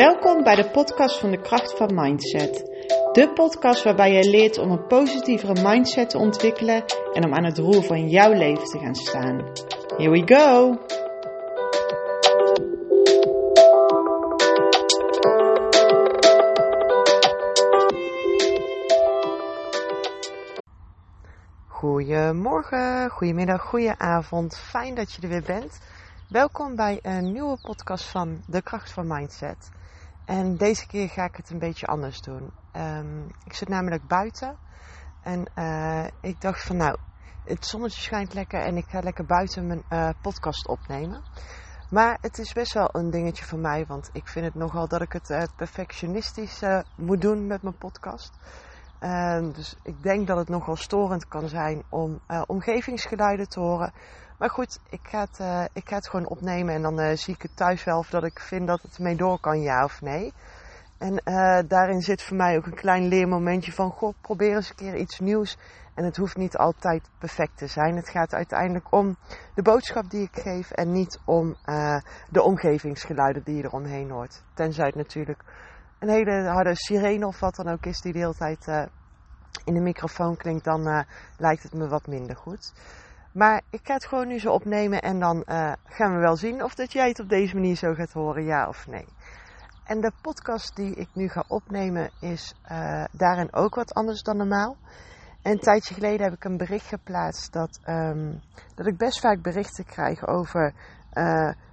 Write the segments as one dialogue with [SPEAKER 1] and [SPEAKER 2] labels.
[SPEAKER 1] Welkom bij de podcast van de kracht van mindset. De podcast waarbij je leert om een positievere mindset te ontwikkelen en om aan het roer van jouw leven te gaan staan. Here we go! Goedemorgen, goedemiddag, goedenavond. Fijn dat je er weer bent. Welkom bij een nieuwe podcast van De Kracht van Mindset. En deze keer ga ik het een beetje anders doen. Um, ik zit namelijk buiten en uh, ik dacht van nou, het zonnetje schijnt lekker en ik ga lekker buiten mijn uh, podcast opnemen. Maar het is best wel een dingetje voor mij, want ik vind het nogal dat ik het uh, perfectionistisch moet doen met mijn podcast. Uh, dus ik denk dat het nogal storend kan zijn om omgevingsgeluiden te horen. Maar goed, ik ga het, uh, ik ga het gewoon opnemen en dan zie ik het thuis wel of dat ik vind dat het mee door kan, ja of nee. En daarin zit voor mij ook een klein leermomentje van, goh, probeer eens een keer iets nieuws. En het hoeft niet altijd perfect te zijn. Het gaat uiteindelijk om de boodschap die ik geef en niet om de omgevingsgeluiden die je eromheen hoort. Tenzij het natuurlijk een hele harde sirene of wat dan ook is die de hele tijd in de microfoon klinkt, dan lijkt het me wat minder goed. Maar ik ga het gewoon nu zo opnemen en dan uh, gaan we wel zien of dat jij het op deze manier zo gaat horen, ja of nee. En de podcast die ik nu ga opnemen is daarin ook wat anders dan normaal. En een tijdje geleden heb ik een bericht geplaatst dat, um, dat ik best vaak berichten krijg over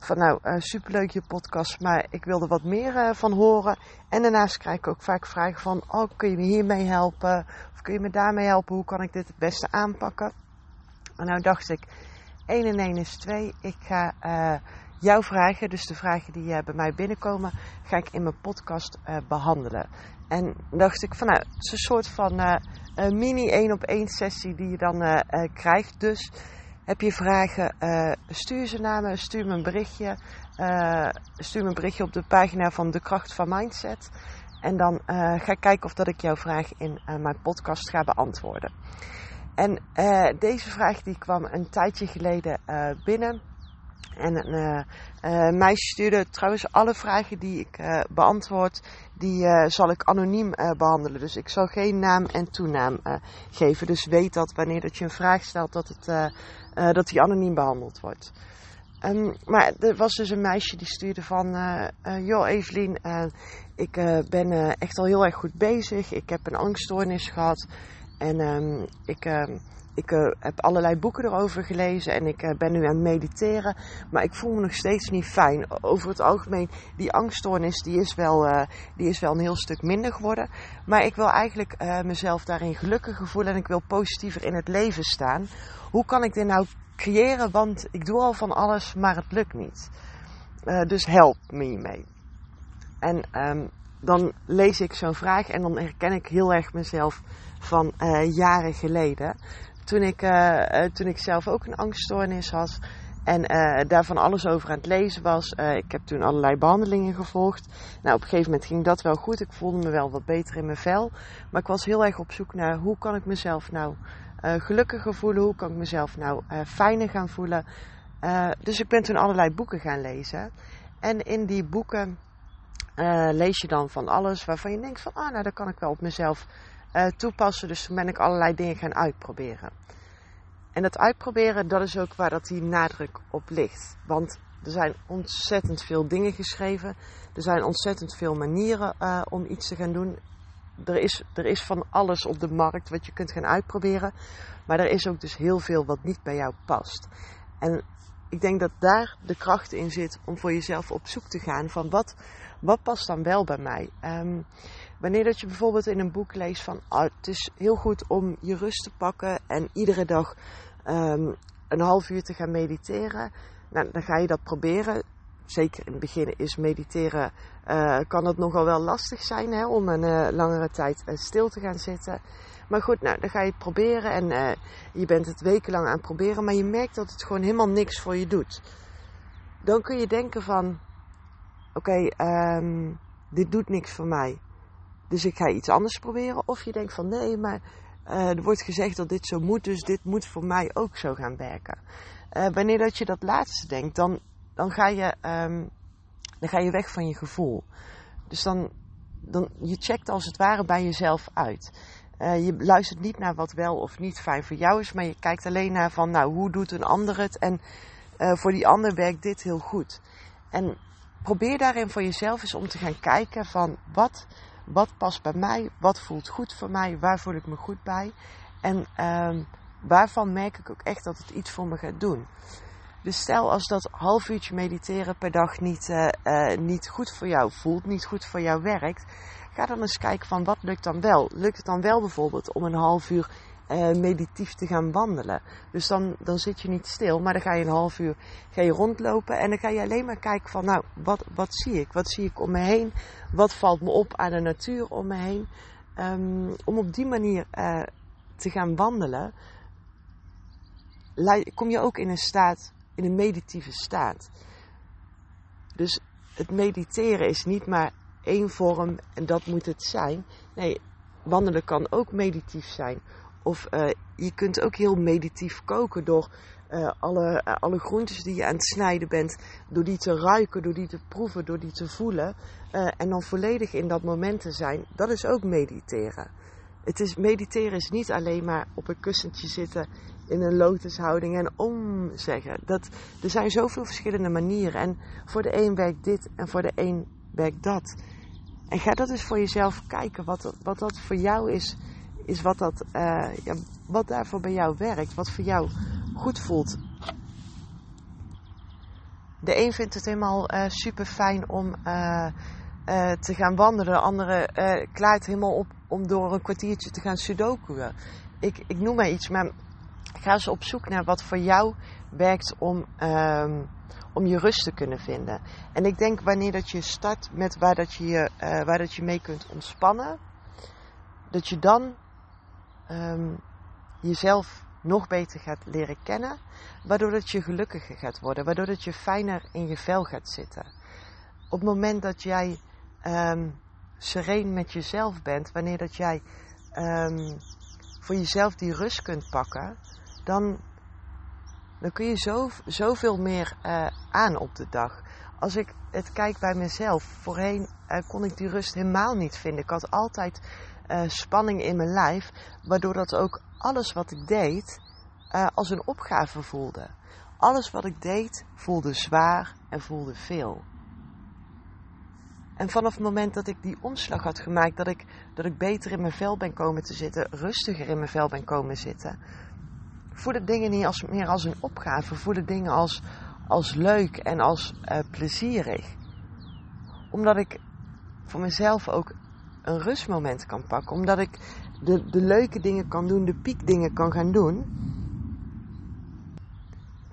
[SPEAKER 1] van nou, uh, superleuk je podcast, maar ik wil er wat meer uh, van horen. En daarnaast krijg ik ook vaak vragen van, oh, kun je me hiermee helpen? Of kun je me daarmee helpen? Hoe kan ik dit het beste aanpakken? En nou dacht ik, 1 en 1 is 2. Ik ga uh, jouw vragen, dus de vragen die bij mij binnenkomen, ga ik in mijn podcast behandelen. En dacht ik van, nou, het is een soort van mini 1 op 1 sessie die je dan krijgt. Dus heb je vragen, stuur ze naar me, stuur me een berichtje. Stuur me een berichtje op de pagina van De Kracht van Mindset. En dan ga ik kijken of dat ik jouw vraag in mijn podcast ga beantwoorden. En deze vraag die kwam een tijdje geleden binnen. En een uh, meisje stuurde trouwens alle vragen die ik uh, beantwoord, die uh, zal ik anoniem behandelen. Dus ik zal geen naam en toenaam geven. Dus weet dat wanneer dat je een vraag stelt, dat, het, dat die anoniem behandeld wordt. Um, maar er was dus een meisje die stuurde van, joh Evelien, ik ben echt al heel erg goed bezig. Ik heb een angststoornis gehad en um, ik ehm, ik uh, heb allerlei boeken erover gelezen en ik uh, ben nu aan het mediteren. Maar ik voel me nog steeds niet fijn. Over het algemeen, die angststoornis die is, wel, uh, die is wel een heel stuk minder geworden. Maar ik wil eigenlijk mezelf daarin gelukkiger voelen en ik wil positiever in het leven staan. Hoe kan ik dit nou creëren? Want ik doe al van alles, maar het lukt niet. dus help me hiermee. En um, dan lees ik zo'n vraag en dan herken ik heel erg mezelf van jaren geleden toen ik, uh, toen ik zelf ook een angststoornis had. En uh, daar van alles over aan het lezen was. Ik heb toen allerlei behandelingen gevolgd. Nou, op een gegeven moment ging dat wel goed. Ik voelde me wel wat beter in mijn vel. Maar ik was heel erg op zoek naar hoe kan ik mezelf nou gelukkiger voelen? Hoe kan ik mezelf nou fijner gaan voelen? dus ik ben toen allerlei boeken gaan lezen. En in die boeken lees je dan van alles waarvan je denkt van... Ah, nou, dat kan ik wel op mezelf uh, toepassen. Dus toen ben ik allerlei dingen gaan uitproberen. En dat uitproberen, dat is ook waar dat die nadruk op ligt. Want er zijn ontzettend veel dingen geschreven. Er zijn ontzettend veel manieren uh, om iets te gaan doen. Er is, er is van alles op de markt wat je kunt gaan uitproberen. Maar er is ook dus heel veel wat niet bij jou past. En ik denk dat daar de kracht in zit om voor jezelf op zoek te gaan van wat, wat past dan wel bij mij. Um, Wanneer dat je bijvoorbeeld in een boek leest van oh, het is heel goed om je rust te pakken en iedere dag um, een half uur te gaan mediteren, nou, dan ga je dat proberen. Zeker in het begin is mediteren, uh, kan het nogal wel lastig zijn hè, om een uh, langere tijd uh, stil te gaan zitten. Maar goed, nou, dan ga je het proberen en je bent het wekenlang aan het proberen, maar je merkt dat het gewoon helemaal niks voor je doet. Dan kun je denken van, oké, um, dit doet niks voor mij. Dus ik ga iets anders proberen. Of je denkt van nee, maar uh, er wordt gezegd dat dit zo moet, dus dit moet voor mij ook zo gaan werken. Uh, wanneer dat je dat laatste denkt, dan, dan, ga je, um, dan ga je weg van je gevoel. Dus dan, dan je checkt als het ware bij jezelf uit. Uh, je luistert niet naar wat wel of niet fijn voor jou is, maar je kijkt alleen naar van, nou, hoe doet een ander het? En voor die ander werkt dit heel goed. En probeer daarin voor jezelf eens om te gaan kijken van wat, wat past bij mij, wat voelt goed voor mij, waar voel ik me goed bij. En uh, waarvan merk ik ook echt dat het iets voor me gaat doen. Dus stel als dat half uurtje mediteren per dag niet, uh, niet goed voor jou voelt, niet goed voor jou werkt, ga dan eens kijken van wat lukt dan wel. Lukt het dan wel bijvoorbeeld om een half uur uh, meditief te gaan wandelen? Dus dan, dan zit je niet stil, maar dan ga je een half uur ga je rondlopen en dan ga je alleen maar kijken van nou, wat, wat zie ik? Wat zie ik om me heen? Wat valt me op aan de natuur om me heen? Um, om op die manier te gaan wandelen, kom je ook in een staat in een meditieve staat. Dus het mediteren is niet maar één vorm en dat moet het zijn. Nee, wandelen kan ook meditief zijn. Of uh, je kunt ook heel meditief koken door uh, alle, uh, alle groentes die je aan het snijden bent, door die te ruiken, door die te proeven, door die te voelen. en dan volledig in dat moment te zijn. Dat is ook mediteren. Het is, mediteren is niet alleen maar op een kussentje zitten in een lotushouding en om zeggen. Dat, er zijn zoveel verschillende manieren. En voor de een werkt dit en voor de een werkt dat. En ga dat eens voor jezelf kijken. Wat, wat dat voor jou is. Is wat, dat, uh, ja, wat daarvoor bij jou werkt. Wat voor jou goed voelt. De een vindt het helemaal uh, super fijn om uh, te gaan wandelen. De andere klaart helemaal op om door een kwartiertje te gaan sudoku. Ik, ik noem maar iets, maar ga eens op zoek naar wat voor jou werkt om, um, om je rust te kunnen vinden. En ik denk wanneer dat je start met waar dat je, waar dat je mee kunt ontspannen, dat je dan um, jezelf nog beter gaat leren kennen, waardoor dat je gelukkiger gaat worden, waardoor dat je fijner in je vel gaat zitten. Op het moment dat jij um, sereen met jezelf bent, wanneer dat jij um, voor jezelf die rust kunt pakken, dan, dan kun je zo, zoveel meer uh, aan op de dag. Als ik het kijk bij mezelf, voorheen uh, kon ik die rust helemaal niet vinden. Ik had altijd uh, spanning in mijn lijf, waardoor dat ook alles wat ik deed als een opgave voelde. Alles wat ik deed voelde zwaar en voelde veel. En vanaf het moment dat ik die omslag had gemaakt, dat ik, dat ik beter in mijn vel ben komen te zitten, rustiger in mijn vel ben komen zitten, voelen dingen niet als, meer als een opgave, voelen dingen als, als leuk en als uh, plezierig. Omdat ik voor mezelf ook een rustmoment kan pakken, omdat ik de, de leuke dingen kan doen, de piekdingen kan gaan doen.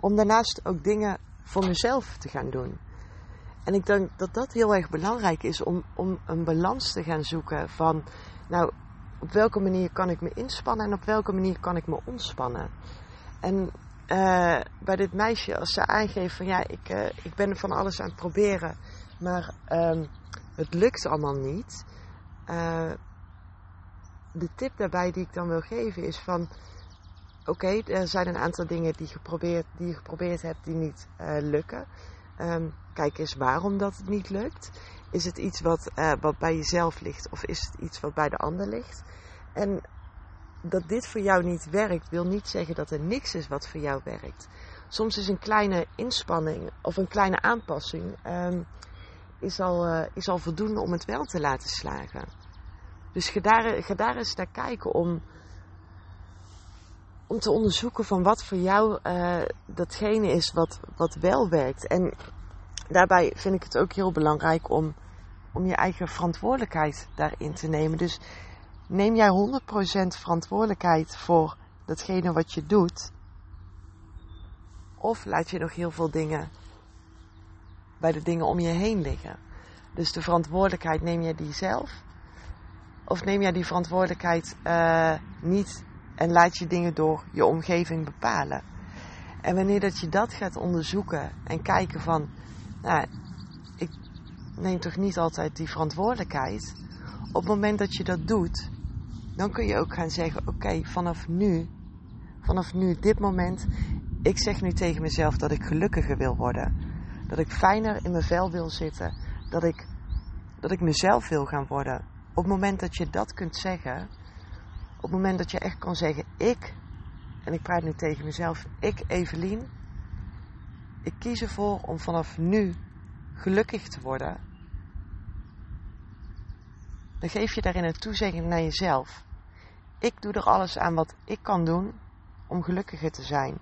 [SPEAKER 1] Om daarnaast ook dingen voor mezelf te gaan doen. En ik denk dat dat heel erg belangrijk is om, om een balans te gaan zoeken van, nou, op welke manier kan ik me inspannen en op welke manier kan ik me ontspannen. En uh, bij dit meisje, als ze aangeeft van ja, ik, uh, ik ben van alles aan het proberen, maar um, het lukt allemaal niet. Uh, de tip daarbij die ik dan wil geven is van oké, er zijn een aantal dingen die, geprobeerd, die je geprobeerd hebt die niet lukken. Um, kijk eens waarom dat het niet lukt. Is het iets wat, uh, wat bij jezelf ligt of is het iets wat bij de ander ligt? En dat dit voor jou niet werkt, wil niet zeggen dat er niks is wat voor jou werkt. Soms is een kleine inspanning of een kleine aanpassing um, is, al, uh, is al voldoende om het wel te laten slagen. Dus ga daar, ga daar eens naar kijken om, om te onderzoeken van wat voor jou uh, datgene is wat, wat wel werkt. En daarbij vind ik het ook heel belangrijk om, om je eigen verantwoordelijkheid daarin te nemen. Dus neem jij 100% verantwoordelijkheid voor datgene wat je doet? Of laat je nog heel veel dingen bij de dingen om je heen liggen? Dus de verantwoordelijkheid neem jij die zelf? Of neem jij die verantwoordelijkheid uh, niet en laat je dingen door je omgeving bepalen? En wanneer dat je dat gaat onderzoeken en kijken van, nou, ik neem toch niet altijd die verantwoordelijkheid. Op het moment dat je dat doet, dan kun je ook gaan zeggen: Oké, vanaf nu, vanaf nu, dit moment, ik zeg nu tegen mezelf dat ik gelukkiger wil worden. Dat ik fijner in mijn vel wil zitten. Dat ik dat ik mezelf wil gaan worden. Op het moment dat je dat kunt zeggen, op het moment dat je echt kan zeggen, ik, en ik praat nu tegen mezelf, ik Evelien, ik kies ervoor om vanaf nu gelukkig te worden. Dan geef je daarin een toezegging naar jezelf. Ik doe er alles aan wat ik kan doen om gelukkiger te zijn.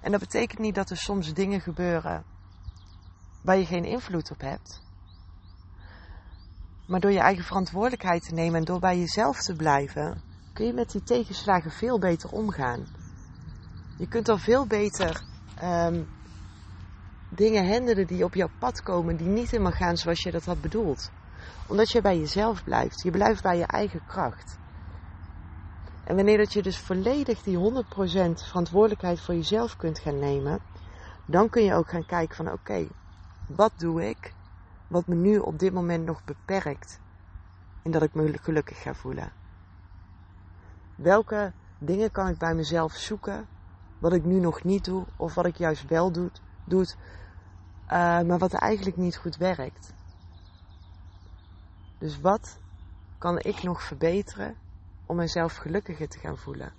[SPEAKER 1] En dat betekent niet dat er soms dingen gebeuren waar je geen invloed op hebt. Maar door je eigen verantwoordelijkheid te nemen en door bij jezelf te blijven, kun je met die tegenslagen veel beter omgaan. Je kunt dan veel beter um, dingen handelen die op jouw pad komen, die niet helemaal gaan zoals je dat had bedoeld. Omdat je bij jezelf blijft. Je blijft bij je eigen kracht. En wanneer dat je dus volledig die 100% verantwoordelijkheid voor jezelf kunt gaan nemen, dan kun je ook gaan kijken van oké, wat doe ik wat me nu op dit moment nog beperkt en dat ik me gelukkig ga voelen? Welke dingen kan ik bij mezelf zoeken wat ik nu nog niet doe of wat ik juist wel doe, doet, uh, maar wat eigenlijk niet goed werkt? Dus wat kan ik nog verbeteren om mezelf gelukkiger te gaan voelen?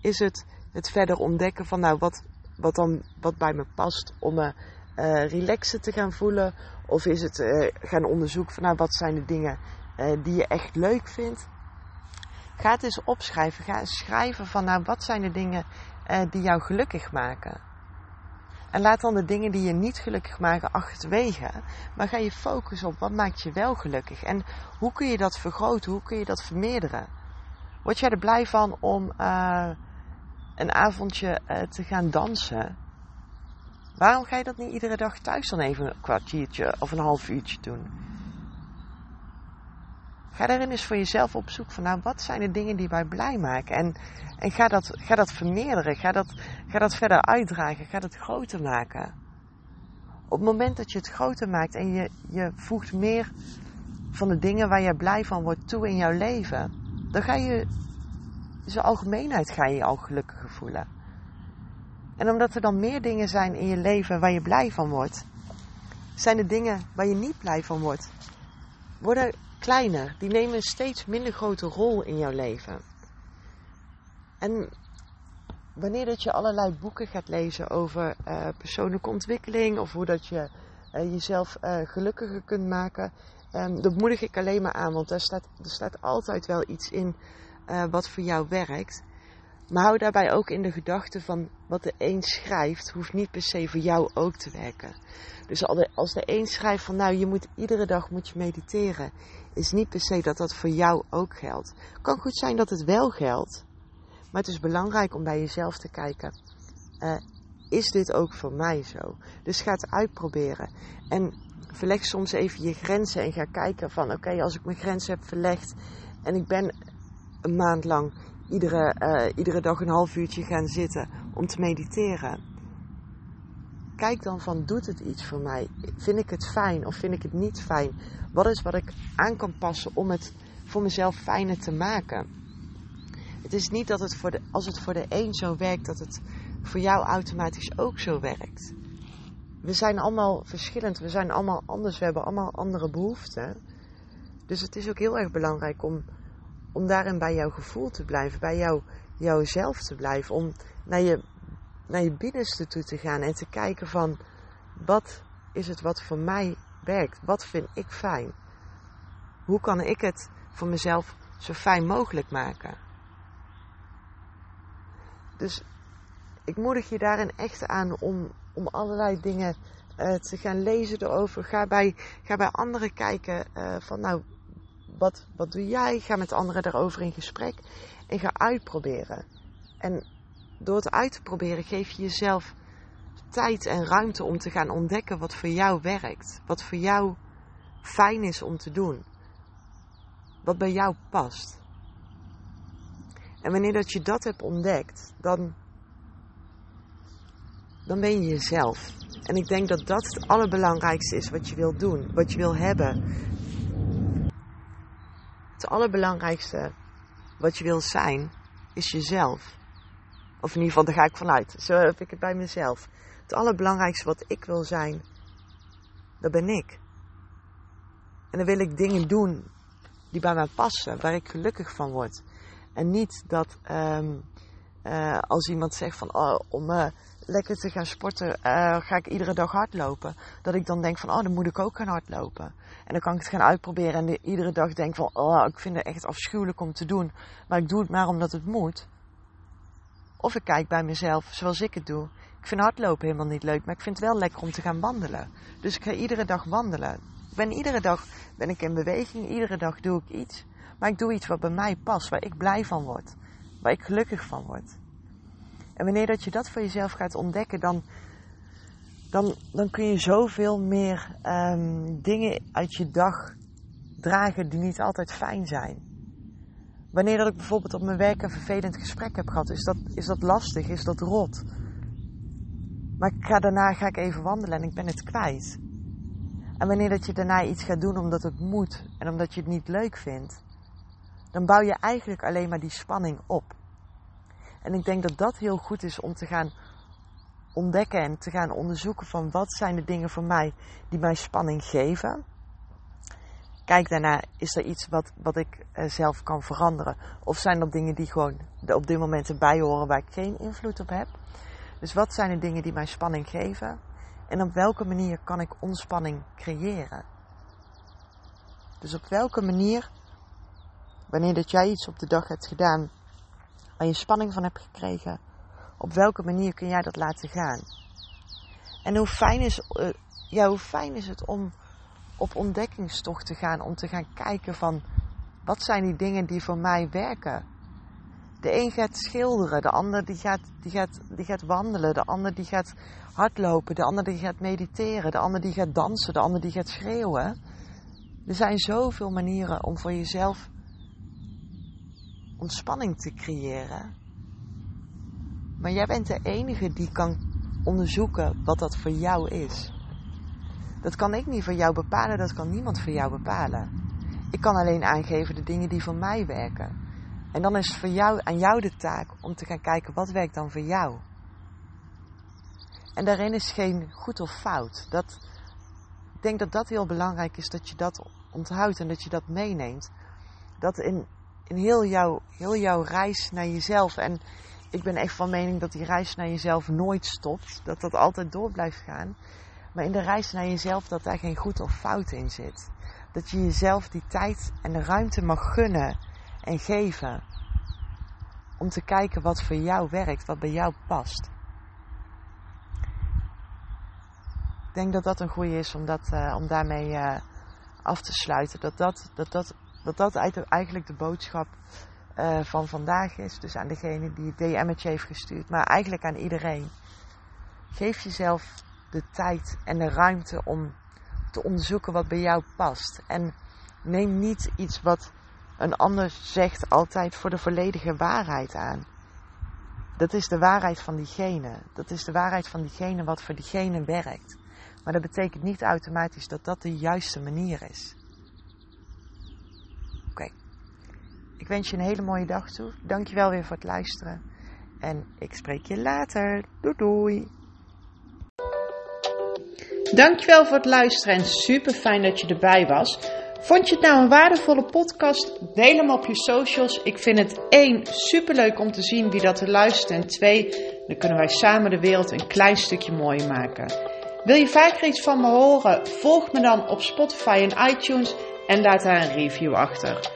[SPEAKER 1] Is het het verder ontdekken van nou wat, wat dan wat bij me past om me uh, relaxen te gaan voelen? Of is het uh, gaan onderzoeken van nou wat zijn de dingen uh, die je echt leuk vindt? Ga het eens opschrijven. Ga schrijven van nou wat zijn de dingen die jou gelukkig maken. En laat dan de dingen die je niet gelukkig maken achterwege. Maar ga je focussen op wat maakt je wel gelukkig. En hoe kun je dat vergroten? Hoe kun je dat vermeerderen? Word jij er blij van om een avondje te gaan dansen? Waarom ga je dat niet iedere dag thuis dan even een kwartiertje of een half uurtje doen? Ga daarin eens voor jezelf op zoek van, nou, wat zijn de dingen die mij blij maken? En, en ga, dat, ga dat vermeerderen, ga dat, ga dat verder uitdragen, ga dat groter maken. Op het moment dat je het groter maakt en je, je voegt meer van de dingen waar je blij van wordt toe in jouw leven, dan ga je, zijn algemeenheid ga je je al gelukkiger voelen. En omdat er dan meer dingen zijn in je leven waar je blij van wordt, zijn de dingen waar je niet blij van wordt, worden kleiner. Die nemen een steeds minder grote rol in jouw leven. En wanneer dat je allerlei boeken gaat lezen over uh, persoonlijke ontwikkeling of hoe dat je uh, jezelf uh, gelukkiger kunt maken, um, dat moedig ik alleen maar aan, want daar staat, er staat altijd wel iets in wat voor jou werkt. Maar hou daarbij ook in de gedachte van wat de een schrijft, hoeft niet per se voor jou ook te werken. Dus als de een schrijft van nou, je moet iedere dag moet je mediteren, is niet per se dat dat voor jou ook geldt. Het kan goed zijn dat het wel geldt, maar het is belangrijk om bij jezelf te kijken. Uh, is dit ook voor mij zo? Dus ga het uitproberen. En verleg soms even je grenzen en ga kijken van oké, als ik mijn grenzen heb verlegd en ik ben een maand lang iedere, uh, iedere dag een half uurtje gaan zitten om te mediteren. Kijk dan van, doet het iets voor mij? Vind ik het fijn of vind ik het niet fijn? Wat is wat ik aan kan passen om het voor mezelf fijner te maken? Het is niet dat het voor de, als het voor de een zo werkt, dat het voor jou automatisch ook zo werkt. We zijn allemaal verschillend, we zijn allemaal anders, we hebben allemaal andere behoeften. Dus het is ook heel erg belangrijk om om daarin bij jouw gevoel te blijven, bij jou, jouzelf te blijven, om naar je, naar je binnenste toe te gaan en te kijken van wat is het wat voor mij werkt, wat vind ik fijn, hoe kan ik het voor mezelf zo fijn mogelijk maken. Dus ik moedig je daarin echt aan om, om allerlei dingen uh, te gaan lezen erover. Ga bij, ga bij anderen kijken uh, van nou, wat, wat doe jij? Ga met anderen daarover in gesprek en ga uitproberen. En door het uit te proberen geef je jezelf tijd en ruimte om te gaan ontdekken wat voor jou werkt. Wat voor jou fijn is om te doen. Wat bij jou past. En wanneer dat je dat hebt ontdekt, dan, dan ben je jezelf. En ik denk dat dat het allerbelangrijkste is wat je wil doen, wat je wil hebben. Het allerbelangrijkste wat je wil zijn, is jezelf. Of in ieder geval, daar ga ik vanuit. Zo heb ik het bij mezelf. Het allerbelangrijkste wat ik wil zijn, dat ben ik. En dan wil ik dingen doen die bij mij passen, waar ik gelukkig van word. En niet dat um, uh, als iemand zegt van oh, om uh, lekker te gaan sporten, uh, ga ik iedere dag hardlopen. Dat ik dan denk van oh, dan moet ik ook gaan hardlopen. En dan kan ik het gaan uitproberen en de, iedere dag denk van oh, ik vind het echt afschuwelijk om te doen. Maar ik doe het maar omdat het moet. Of ik kijk bij mezelf zoals ik het doe. Ik vind hardlopen helemaal niet leuk, maar ik vind het wel lekker om te gaan wandelen. Dus ik ga iedere dag wandelen. Ik ben iedere dag ben ik in beweging, iedere dag doe ik iets. Maar ik doe iets wat bij mij past, waar ik blij van word. Waar ik gelukkig van word. En wanneer dat je dat voor jezelf gaat ontdekken, dan, dan, dan kun je zoveel meer um, dingen uit je dag dragen die niet altijd fijn zijn. Wanneer dat ik bijvoorbeeld op mijn werk een vervelend gesprek heb gehad, is dat, is dat lastig, is dat rot. Maar ik ga, daarna ga ik even wandelen en ik ben het kwijt. En wanneer dat je daarna iets gaat doen omdat het moet en omdat je het niet leuk vindt, dan bouw je eigenlijk alleen maar die spanning op. En ik denk dat dat heel goed is om te gaan ontdekken en te gaan onderzoeken van wat zijn de dingen voor mij die mij spanning geven. Kijk daarna, is er iets wat, wat ik uh, zelf kan veranderen? Of zijn er dingen die gewoon op dit moment erbij horen waar ik geen invloed op heb? Dus wat zijn de dingen die mij spanning geven? En op welke manier kan ik ontspanning creëren? Dus op welke manier, wanneer dat jij iets op de dag hebt gedaan waar je spanning van hebt gekregen, op welke manier kun jij dat laten gaan? En hoe fijn is, uh, ja, hoe fijn is het om op ontdekkingstocht te gaan, om te gaan kijken van wat zijn die dingen die voor mij werken? De een gaat schilderen, de ander die gaat, die gaat, die gaat wandelen, de ander die gaat hardlopen, de ander die gaat mediteren, de ander die gaat dansen, de ander die gaat schreeuwen. Er zijn zoveel manieren om voor jezelf ontspanning te creëren. Maar jij bent de enige die kan onderzoeken wat dat voor jou is. Dat kan ik niet voor jou bepalen, dat kan niemand voor jou bepalen. Ik kan alleen aangeven de dingen die voor mij werken. En dan is het voor jou, aan jou de taak om te gaan kijken wat werkt dan voor jou. En daarin is geen goed of fout. Dat, ik denk dat dat heel belangrijk is dat je dat onthoudt en dat je dat meeneemt. Dat in, in heel, jouw, heel jouw reis naar jezelf. En ik ben echt van mening dat die reis naar jezelf nooit stopt. Dat dat altijd door blijft gaan. Maar in de reis naar jezelf dat daar geen goed of fout in zit. Dat je jezelf die tijd en de ruimte mag gunnen en geven. Om te kijken wat voor jou werkt, wat bij jou past. Ik denk dat dat een goede is om, dat, uh, om daarmee uh, af te sluiten. Dat dat, dat, dat, dat, dat eigenlijk de boodschap uh, van vandaag is. Dus aan degene die het DM'tje heeft gestuurd. Maar eigenlijk aan iedereen. Geef jezelf de tijd en de ruimte om te onderzoeken wat bij jou past. En neem niet iets wat een ander zegt altijd voor de volledige waarheid aan. Dat is de waarheid van diegene. Dat is de waarheid van diegene wat voor diegene werkt. Maar dat betekent niet automatisch dat dat de juiste manier is. Oké. Ik wens je een hele mooie dag toe. Dankjewel weer voor het luisteren. En ik spreek je later. Doei doei.
[SPEAKER 2] Dankjewel voor het luisteren en super fijn dat je erbij was. Vond je het nou een waardevolle podcast? Deel hem op je socials. Ik vind het één superleuk om te zien wie dat er luistert. En twee, dan kunnen wij samen de wereld een klein stukje mooier maken. Wil je vaker iets van me horen? Volg me dan op Spotify en iTunes en laat daar een review achter.